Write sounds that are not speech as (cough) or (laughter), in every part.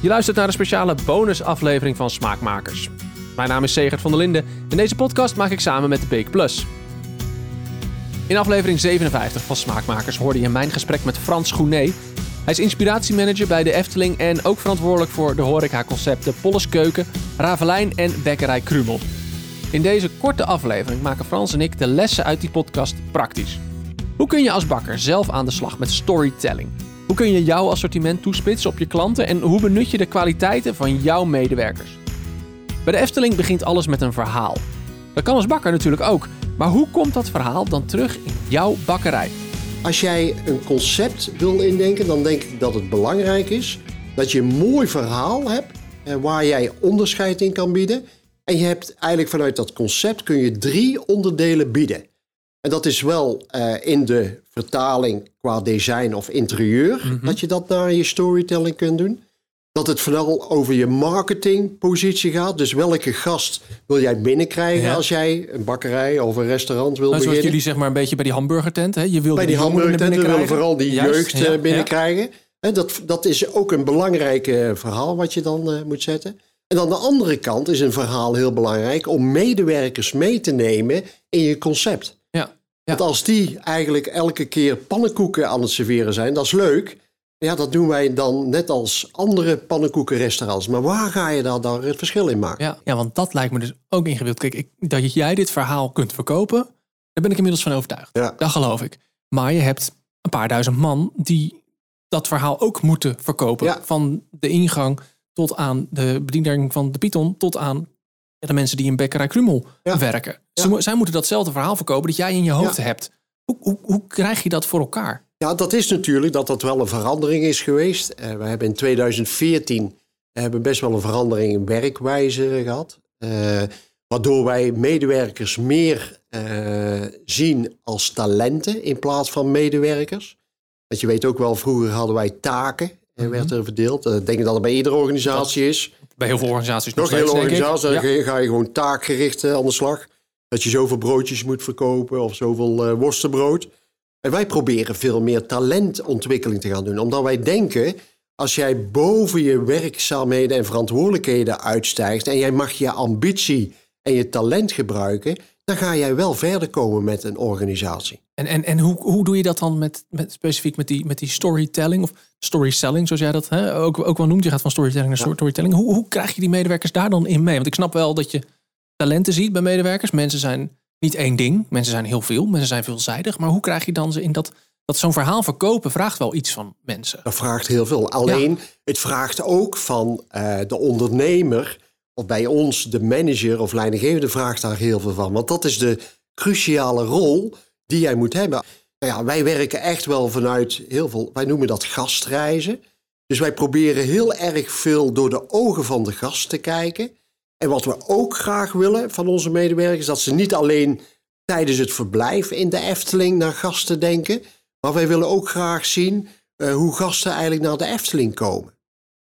Je luistert naar een speciale bonusaflevering van Smaakmakers. Mijn naam is Segert van der Linden en deze podcast maak ik samen met de Bake Plus. In aflevering 57 van Smaakmakers hoorde je mijn gesprek met Frans Gounet. Hij is inspiratiemanager bij de Efteling en ook verantwoordelijk voor de horecaconcepten Polles Keuken, Ravelijn en Bekkerij Krumel. In deze korte aflevering maken Frans en ik de lessen uit die podcast praktisch. Hoe kun je als bakker zelf aan de slag met storytelling? Hoe kun je jouw assortiment toespitsen op je klanten en hoe benut je de kwaliteiten van jouw medewerkers? Bij de Efteling begint alles met een verhaal. Dat kan als bakker natuurlijk ook, maar hoe komt dat verhaal dan terug in jouw bakkerij? Als jij een concept wil indenken, dan denk ik dat het belangrijk is dat je een mooi verhaal hebt eh, waar jij onderscheid in kan bieden. En je hebt eigenlijk vanuit dat concept kun je drie onderdelen bieden. En dat is wel uh, in de vertaling qua design of interieur, mm -hmm. dat je dat naar je storytelling kunt doen. Dat het vooral over je marketingpositie gaat. Dus welke gast wil jij binnenkrijgen ja. als jij een bakkerij of een restaurant wil nou, zoals beginnen? jullie zeg maar een beetje bij die hamburgertent. Hè? Je wil bij die, die hamburgertent willen we vooral die Juist, jeugd ja, binnenkrijgen. Ja. Dat, dat is ook een belangrijk uh, verhaal wat je dan uh, moet zetten. En aan de andere kant is een verhaal heel belangrijk om medewerkers mee te nemen in je concept. Ja. Want als die eigenlijk elke keer pannenkoeken aan het serveren zijn, dat is leuk. Ja, dat doen wij dan net als andere pannenkoekenrestaurants. Maar waar ga je daar dan het verschil in maken? Ja, ja want dat lijkt me dus ook ingewikkeld. Kijk, ik, dat jij dit verhaal kunt verkopen, daar ben ik inmiddels van overtuigd. Ja. Dat geloof ik. Maar je hebt een paar duizend man die dat verhaal ook moeten verkopen. Ja. Van de ingang tot aan de bediening van de Python, tot aan de mensen die in Bekkerij Krumel Ja. werken. Ze, zij moeten datzelfde verhaal verkopen dat jij in je hoofd hebt. Hoe, hoe, hoe krijg je dat voor elkaar? Ja, dat is natuurlijk dat dat wel een verandering is geweest. Eh, we hebben in 2014 hebben best wel een verandering in werkwijze gehad. Eh, waardoor wij medewerkers meer eh, zien als talenten in plaats van medewerkers. Want je weet ook wel, vroeger hadden wij taken, eh, Mhm. werd er verdeeld. Ik denk dat dat bij iedere organisatie is. Bij heel veel organisaties nog Nog steeds, denk ik. organisaties, dan Ja. ga je gewoon taakgericht aan de slag. Dat je zoveel broodjes moet verkopen of zoveel eh, worstenbrood. En wij proberen veel meer talentontwikkeling te gaan doen. Omdat wij denken, als jij boven je werkzaamheden en verantwoordelijkheden uitstijgt... en jij mag je ambitie en je talent gebruiken... dan ga jij wel verder komen met een organisatie. En, en, en hoe, hoe doe je dat dan met, met specifiek met die, met die storytelling of storyselling, zoals jij dat hè, ook, ook wel noemt? Je gaat van storytelling naar Ja. storytelling. Hoe, hoe krijg je die medewerkers daar dan in mee? Want ik snap wel dat je talenten ziet bij medewerkers. Mensen zijn niet één ding, mensen zijn heel veel, mensen zijn veelzijdig. Maar hoe krijg je dan ze in dat, dat zo'n verhaal verkopen vraagt wel iets van mensen. Dat vraagt heel veel. Alleen, het vraagt ook van eh, de ondernemer... of bij ons de manager of leidinggevende vraagt daar heel veel van. Want dat is de cruciale rol die jij moet hebben. Nou ja, wij werken echt wel vanuit heel veel... wij noemen dat gastreizen. Dus wij proberen heel erg veel door de ogen van de gast te kijken. En wat we ook graag willen van onze medewerkers... dat ze niet alleen tijdens het verblijf in de Efteling naar gasten denken... maar wij willen ook graag zien eh, hoe gasten eigenlijk naar de Efteling komen.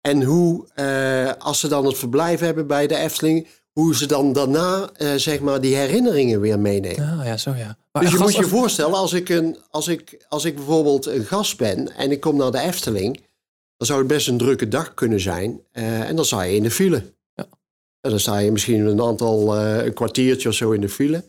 En hoe, eh, als ze dan het verblijf hebben bij de Efteling... hoe ze dan daarna, eh, zeg maar, die herinneringen weer meenemen. Ah ja, zo ja. Maar Dus je moet je voorstellen, als ik, een, als, ik, als ik bijvoorbeeld een gast ben en ik kom naar de Efteling, dan zou het best een drukke dag kunnen zijn. en dan sta je in de file. En dan sta je misschien een aantal, eh, een kwartiertje of zo in de file.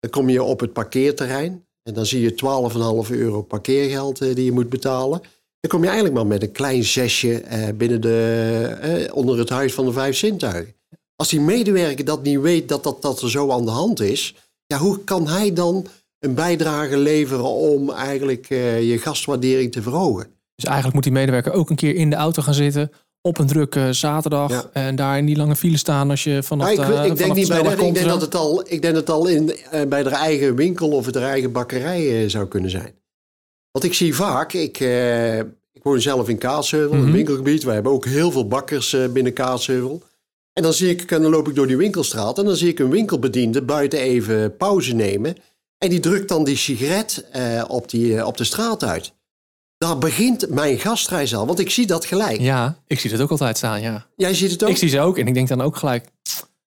Dan kom je op het parkeerterrein en dan zie je 12,5 euro parkeergeld eh, die je moet betalen. Dan kom je eigenlijk maar met een klein zesje eh, binnen de, onder het huis van de vijf zintuigen. Als die medewerker dat niet weet dat, dat dat er zo aan de hand is, ja, hoe kan hij dan een bijdrage leveren om eigenlijk je gastwaardering te verhogen? Dus eigenlijk moet die medewerker ook een keer in de auto gaan zitten op een drukke zaterdag Ja. en daar in die lange file staan als je vanaf Nou, ik, de, ik denk niet bij dat. Ik denk en dat het al, ik denk dat het al in, eh, bij de eigen winkel of de eigen bakkerij eh, zou kunnen zijn. Want ik zie vaak, ik, eh, ik woon zelf in Kaatsheuvel, Mhm. een winkelgebied. We hebben ook heel veel bakkers eh, binnen Kaatsheuvel. En dan zie ik, en dan loop ik door die winkelstraat en dan zie ik een winkelbediende buiten even pauze nemen. En die drukt dan die sigaret eh, op, die, eh, op de straat uit. Daar begint mijn gastreis al, want ik zie dat gelijk. Ja, ik zie dat ook altijd staan, ja. Jij ziet het ook? Ik zie ze ook en ik denk dan ook gelijk,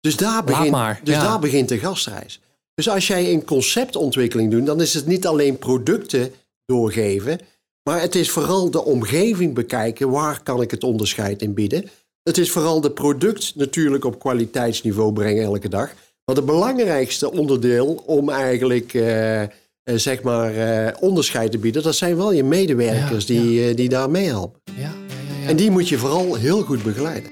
Dus daar begint, maar, dus ja. daar begint de gastreis. Dus als jij een conceptontwikkeling doet, dan is het niet alleen producten doorgeven, maar het is vooral de omgeving bekijken. Waar kan ik het onderscheid in bieden? Het is vooral de product natuurlijk op kwaliteitsniveau brengen elke dag. Maar het belangrijkste onderdeel om eigenlijk uh, zeg maar onderscheid te bieden, dat zijn wel je medewerkers die, die daar meehelpen. Ja, en die moet je vooral heel goed begeleiden.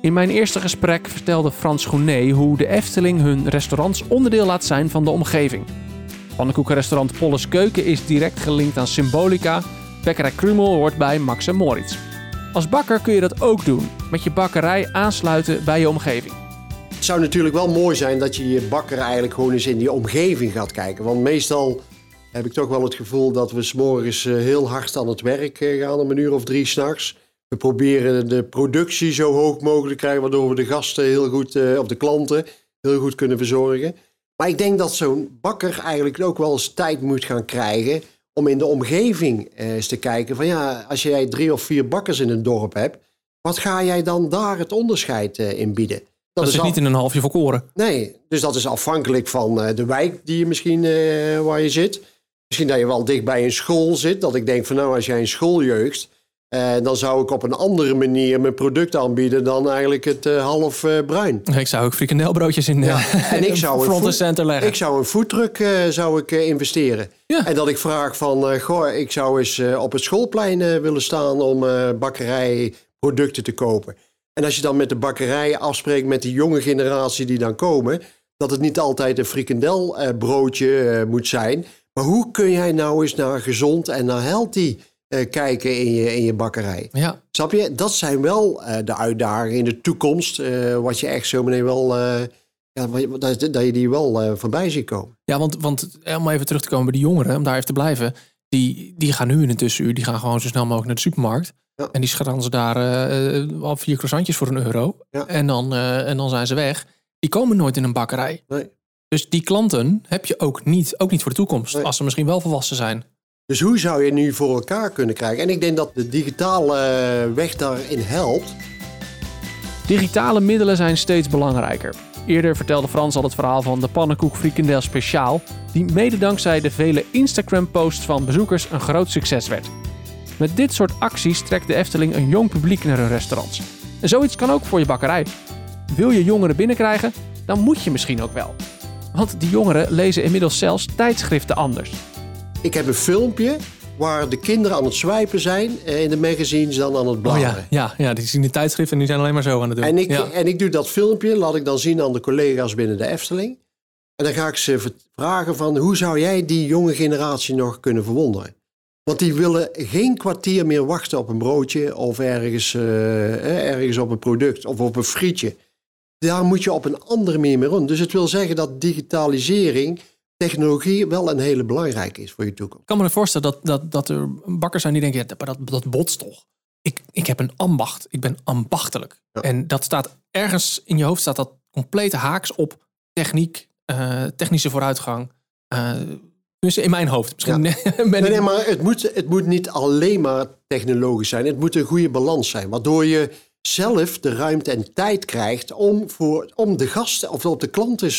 In mijn eerste gesprek vertelde Frans Groenet hoe de Efteling hun restaurants onderdeel laat zijn van de omgeving. Pannenkoekenrestaurant Polles Keuken is direct gelinkt aan Symbolica. Bekkerij Krumel hoort bij Max en Moritz. Als bakker kun je dat ook doen, met je bakkerij aansluiten bij je omgeving. Zou natuurlijk wel mooi zijn dat je je bakker eigenlijk gewoon eens in die omgeving gaat kijken. Want meestal heb ik toch wel het gevoel dat we s'morgens eh, heel hard aan het werk eh, gaan, om een uur of drie s'nachts. We proberen de productie zo hoog mogelijk te krijgen, waardoor we de gasten heel goed, eh, of de klanten, heel goed kunnen verzorgen. Maar ik denk dat zo'n bakker eigenlijk ook wel eens tijd moet gaan krijgen om in de omgeving eens te kijken van ja, als jij drie of vier bakkers in een dorp hebt, wat ga jij dan daar het onderscheid in bieden? Dat, dat is niet in een halfje volkoren. Nee, dus dat is afhankelijk van de wijk die je misschien waar je zit. Misschien dat je wel dicht bij een school zit. Dat ik denk van nou, als jij een schooljeugd. Uh, dan zou ik op een andere manier mijn product aanbieden dan eigenlijk het half bruin. Ik zou ook frikandelbroodjes in ja. (laughs) en ik zou een center leggen. Ik zou een foodtruck zou ik investeren. Ja. En dat ik vraag van, goh, ik zou eens op het schoolplein willen staan om bakkerijproducten te kopen. En als je dan met de bakkerij afspreekt met die jonge generatie die dan komen, dat het niet altijd een frikandelbroodje moet zijn, maar hoe kun jij nou eens naar gezond en naar healthy uh, kijken in je, in je bakkerij? Ja. Snap je? Dat zijn wel de uitdagingen in de toekomst. Wat je echt zo meteen wel. ja, dat, dat je die wel voorbij ziet komen. Ja, want, want om even terug te komen bij die jongeren, om daar even te blijven. Die, die gaan nu in een tussenuur, die gaan gewoon zo snel mogelijk naar de supermarkt. Ja. En die schrannen ze daar al vier croissantjes voor een euro. Ja. En, dan, en dan zijn ze weg. Die komen nooit in een bakkerij. Nee. Dus die klanten heb je ook niet, ook niet voor de toekomst, als ze misschien wel volwassen zijn. Dus hoe zou je nu voor elkaar kunnen krijgen? En ik denk dat de digitale eh, weg daarin helpt. Digitale middelen zijn steeds belangrijker. Eerder vertelde Frans al het verhaal van de pannenkoek frikandel speciaal, die mede dankzij de vele Instagram-posts van bezoekers een groot succes werd. Met dit soort acties trekt de Efteling een jong publiek naar hun restaurants. En zoiets kan ook voor je bakkerij. Wil je jongeren binnenkrijgen? Dan moet je misschien ook wel. Want die jongeren lezen inmiddels zelfs tijdschriften anders. Ik heb een filmpje waar de kinderen aan het swipen zijn in de magazines dan aan het bladeren. Oh ja, ja, ja, die zien de tijdschriften en die zijn alleen maar zo aan het doen. En ik, en ik doe dat filmpje, laat ik dan zien aan de collega's binnen de Efteling. En dan ga ik ze vragen van hoe zou jij die jonge generatie nog kunnen verwonderen? Want die willen geen kwartier meer wachten op een broodje of ergens, uh, ergens op een product of op een frietje daar moet je op een andere manier mee rond. Dus het wil zeggen dat digitalisering, technologie wel een hele belangrijke is voor je toekomst. Ik kan me voorstellen dat, dat, dat er bakkers zijn die denken, ja, dat, dat botst toch. Ik, ik heb een ambacht, ik ben ambachtelijk. En dat staat ergens in je hoofd staat dat complete haaks op techniek, uh, technische vooruitgang. Uh, dus in mijn hoofd. Misschien ja. (laughs) ben nee, nee, maar het moet, het moet niet alleen maar technologisch zijn. Het moet een goede balans zijn. Waardoor je zelf de ruimte en tijd krijgt om, voor, om de gasten of op de klanten uh,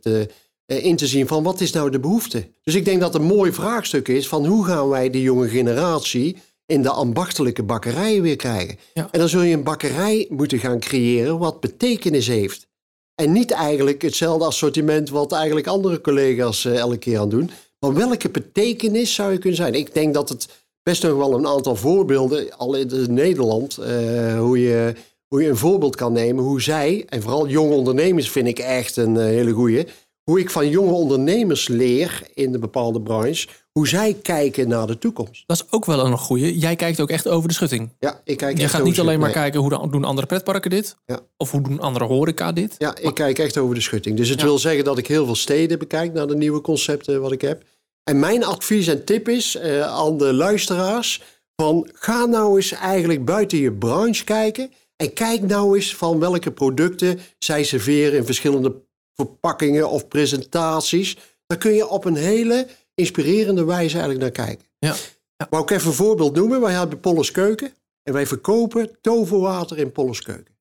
te, uh, in te zien van wat is nou de behoefte. Dus ik denk dat een mooi vraagstuk is van hoe gaan wij de jonge generatie in de ambachtelijke bakkerij weer krijgen. En dan zul je een bakkerij moeten gaan creëren wat betekenis heeft. En niet eigenlijk hetzelfde assortiment wat eigenlijk andere collega's uh, elke keer aan doen. Maar welke betekenis zou je kunnen zijn? Ik denk dat het best nog wel een aantal voorbeelden, al in Nederland, uh, hoe, je, hoe je een voorbeeld kan nemen. Hoe zij, en vooral jonge ondernemers vind ik echt een uh, hele goeie. Hoe ik van jonge ondernemers leer in de bepaalde branche, hoe zij kijken naar de toekomst. Dat is ook wel een goeie. Jij kijkt ook echt over de schutting. Ja, ik kijk Je gaat niet alleen maar kijken hoe doen andere pretparken dit, ja. of hoe doen andere horeca dit. Ja, ik kijk echt over de schutting. Dus het wil zeggen dat ik heel veel steden bekijk naar de nieuwe concepten wat ik heb. En mijn advies en tip is uh, aan de luisteraars: van ga nou eens eigenlijk buiten je branche kijken. En kijk nou eens van welke producten zij serveren in verschillende verpakkingen of presentaties. Daar kun je op een hele inspirerende wijze eigenlijk naar kijken. Ja. ja. Wou ik even een voorbeeld noemen. Wij hebben Polles Keuken en wij verkopen toverwater in Polles Keuken.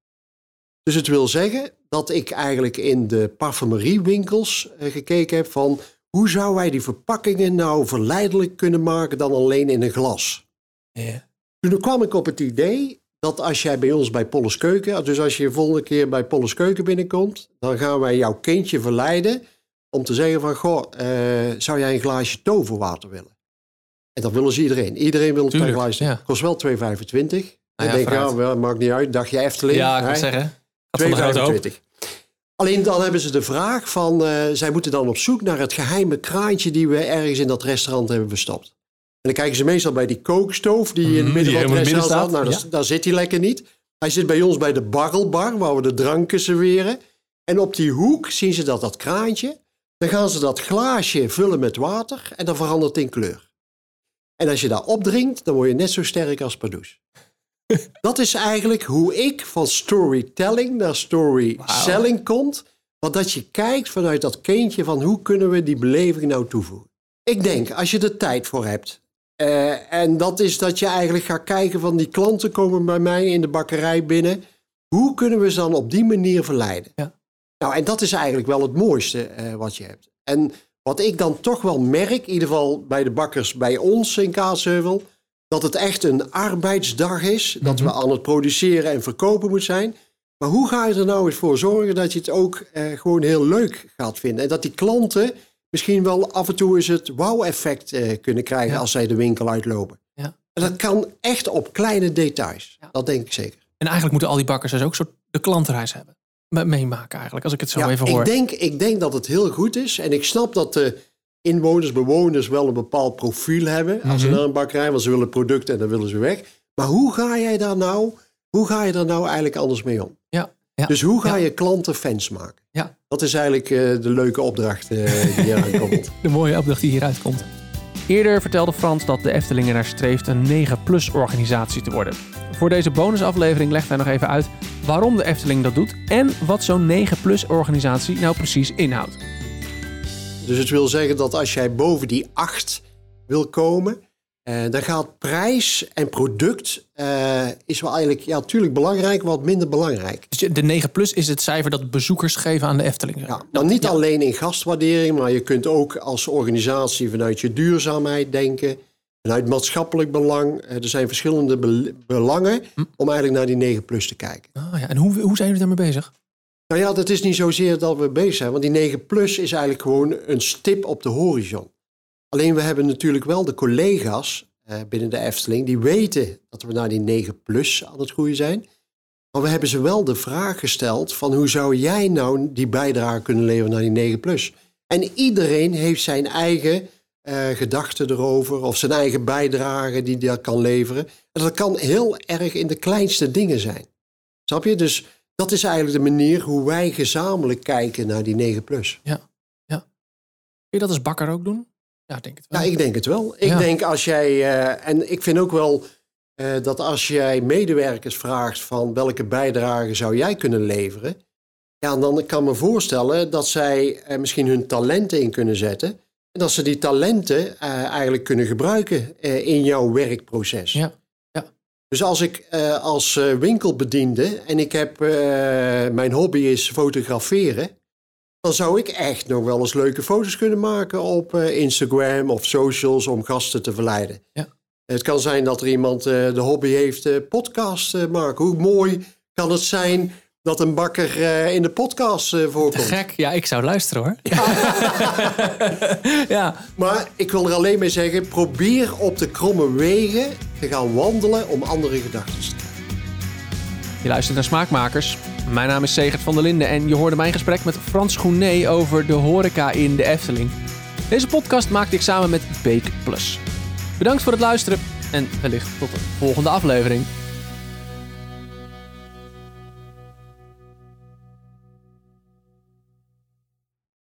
Dus het wil zeggen dat ik eigenlijk in de parfumeriewinkels uh, gekeken heb van hoe zou wij die verpakkingen nou verleidelijk kunnen maken dan alleen in een glas? Ja. Toen kwam ik op het idee dat als jij bij ons bij Polles Keuken, dus als je de volgende keer bij Polles Keuken binnenkomt, dan gaan wij jouw kindje verleiden om te zeggen van, goh, uh, zou jij een glaasje toverwater willen? En dat willen ze iedereen. Iedereen wil een glaasje. Ja. Kost wel 2,25. Nou ja, denk ja, maakt niet uit. Dagje Efteling. Ja, ik zeggen. 2,25. Alleen dan hebben ze de vraag van, uh, zij moeten dan op zoek naar het geheime kraantje die we ergens in dat restaurant hebben verstopt. En dan kijken ze meestal bij die kookstoof die in het mhm, midden van het restaurant staat. Nou, daar, zit hij lekker niet. Hij zit bij ons bij de barrelbar, waar we de dranken serveren. En op die hoek zien ze dat dat kraantje. Dan gaan ze dat glaasje vullen met water en dan verandert het in kleur. En als je daar opdrinkt, dan word je net zo sterk als Pardoes. (laughs) dat is eigenlijk hoe ik van storytelling naar storyselling wow. komt. Want dat je kijkt vanuit dat kindje van hoe kunnen we die beleving nou toevoegen. Ik denk, als je er tijd voor hebt. Uh, en dat is dat je eigenlijk gaat kijken van die klanten komen bij mij in de bakkerij binnen. Hoe kunnen we ze dan op die manier verleiden? Ja. Nou, en dat is eigenlijk wel het mooiste uh, wat je hebt. En wat ik dan toch wel merk, in ieder geval bij de bakkers bij ons in Kaatsheuvel, dat het echt een arbeidsdag is. Dat we mhm. aan het produceren en verkopen moeten zijn. Maar hoe ga je er nou eens voor zorgen dat je het ook eh, gewoon heel leuk gaat vinden? En dat die klanten misschien wel af en toe eens het wow-effect eh, kunnen krijgen als zij de winkel uitlopen. Ja. En dat kan echt op kleine details. Dat denk ik zeker. En eigenlijk moeten al die bakkers dus ook zo de klantreis hebben. Meemaken eigenlijk, als ik het zo even hoor. Ik denk, ik denk dat het heel goed is. En ik snap dat de inwoners, bewoners wel een bepaald profiel hebben als ze mhm. naar een bakkerij, want ze willen producten en dan willen ze weg. Maar hoe ga jij daar nou, hoe ga je daar nou eigenlijk anders mee om? Ja. ja. Dus hoe ga je klanten fans maken? Ja. Dat is eigenlijk uh, de leuke opdracht uh, die hier (laughs) komt. de mooie opdracht die hieruit komt. Eerder vertelde Frans dat de Efteling naar streeft een 9-plus organisatie te worden. Voor deze bonusaflevering legt hij nog even uit waarom de Efteling dat doet en wat zo'n 9-plus organisatie nou precies inhoudt. Dus het wil zeggen dat als jij boven die 8 wil komen, uh, dan gaat prijs en product uh, is wel eigenlijk ja, natuurlijk belangrijk, wat minder belangrijk. Dus de 9 plus is het cijfer dat bezoekers geven aan de Efteling. Ja, maar niet alleen in gastwaardering, maar je kunt ook als organisatie vanuit je duurzaamheid denken. Vanuit maatschappelijk belang. Eh, er zijn verschillende belangen hm. om eigenlijk naar die 9 plus te kijken. Oh, ja. En hoe, hoe zijn jullie daarmee bezig? Nou ja, dat is niet zozeer dat we bezig zijn, want die 9 plus is eigenlijk gewoon een stip op de horizon. Alleen we hebben natuurlijk wel de collega's eh, binnen de Efteling die weten dat we naar die 9 plus aan het groeien zijn. Maar we hebben ze wel de vraag gesteld van hoe zou jij nou die bijdrage kunnen leveren naar die 9 plus? En iedereen heeft zijn eigen uh, gedachten erover of zijn eigen bijdrage die hij kan leveren. En dat kan heel erg in de kleinste dingen zijn. Snap je? Dus dat is eigenlijk de manier hoe wij gezamenlijk kijken naar die 9 plus. Ja, ja. Kun je dat als bakker ook doen? Ja, denk het wel. Ja, ik denk het wel. Ik denk als jij, uh, en ik vind ook wel uh, dat als jij medewerkers vraagt van welke bijdrage zou jij kunnen leveren, ja, dan kan ik me voorstellen dat zij uh, misschien hun talenten in kunnen zetten. En dat ze die talenten eigenlijk kunnen gebruiken in jouw werkproces. Ja. Dus als ik als winkelbediende en ik heb, mijn hobby is fotograferen, dan zou ik echt nog wel eens leuke foto's kunnen maken op Instagram of socials om gasten te verleiden. Ja. Het kan zijn dat er iemand de hobby heeft podcast maken. Hoe mooi kan het zijn dat een bakker uh, in de podcast uh, voorkomt. Gek, ja, ik zou luisteren hoor. Ja. (laughs) ja. Maar ik wil er alleen mee zeggen, probeer op de kromme wegen te gaan wandelen om andere gedachten te krijgen. Je luistert naar Smaakmakers. Mijn naam is Segert van der Linden en je hoorde mijn gesprek met Frans Groenet over de horeca in de Efteling. Deze podcast maakte ik samen met Bake Plus. Bedankt voor het luisteren en wellicht tot de volgende aflevering.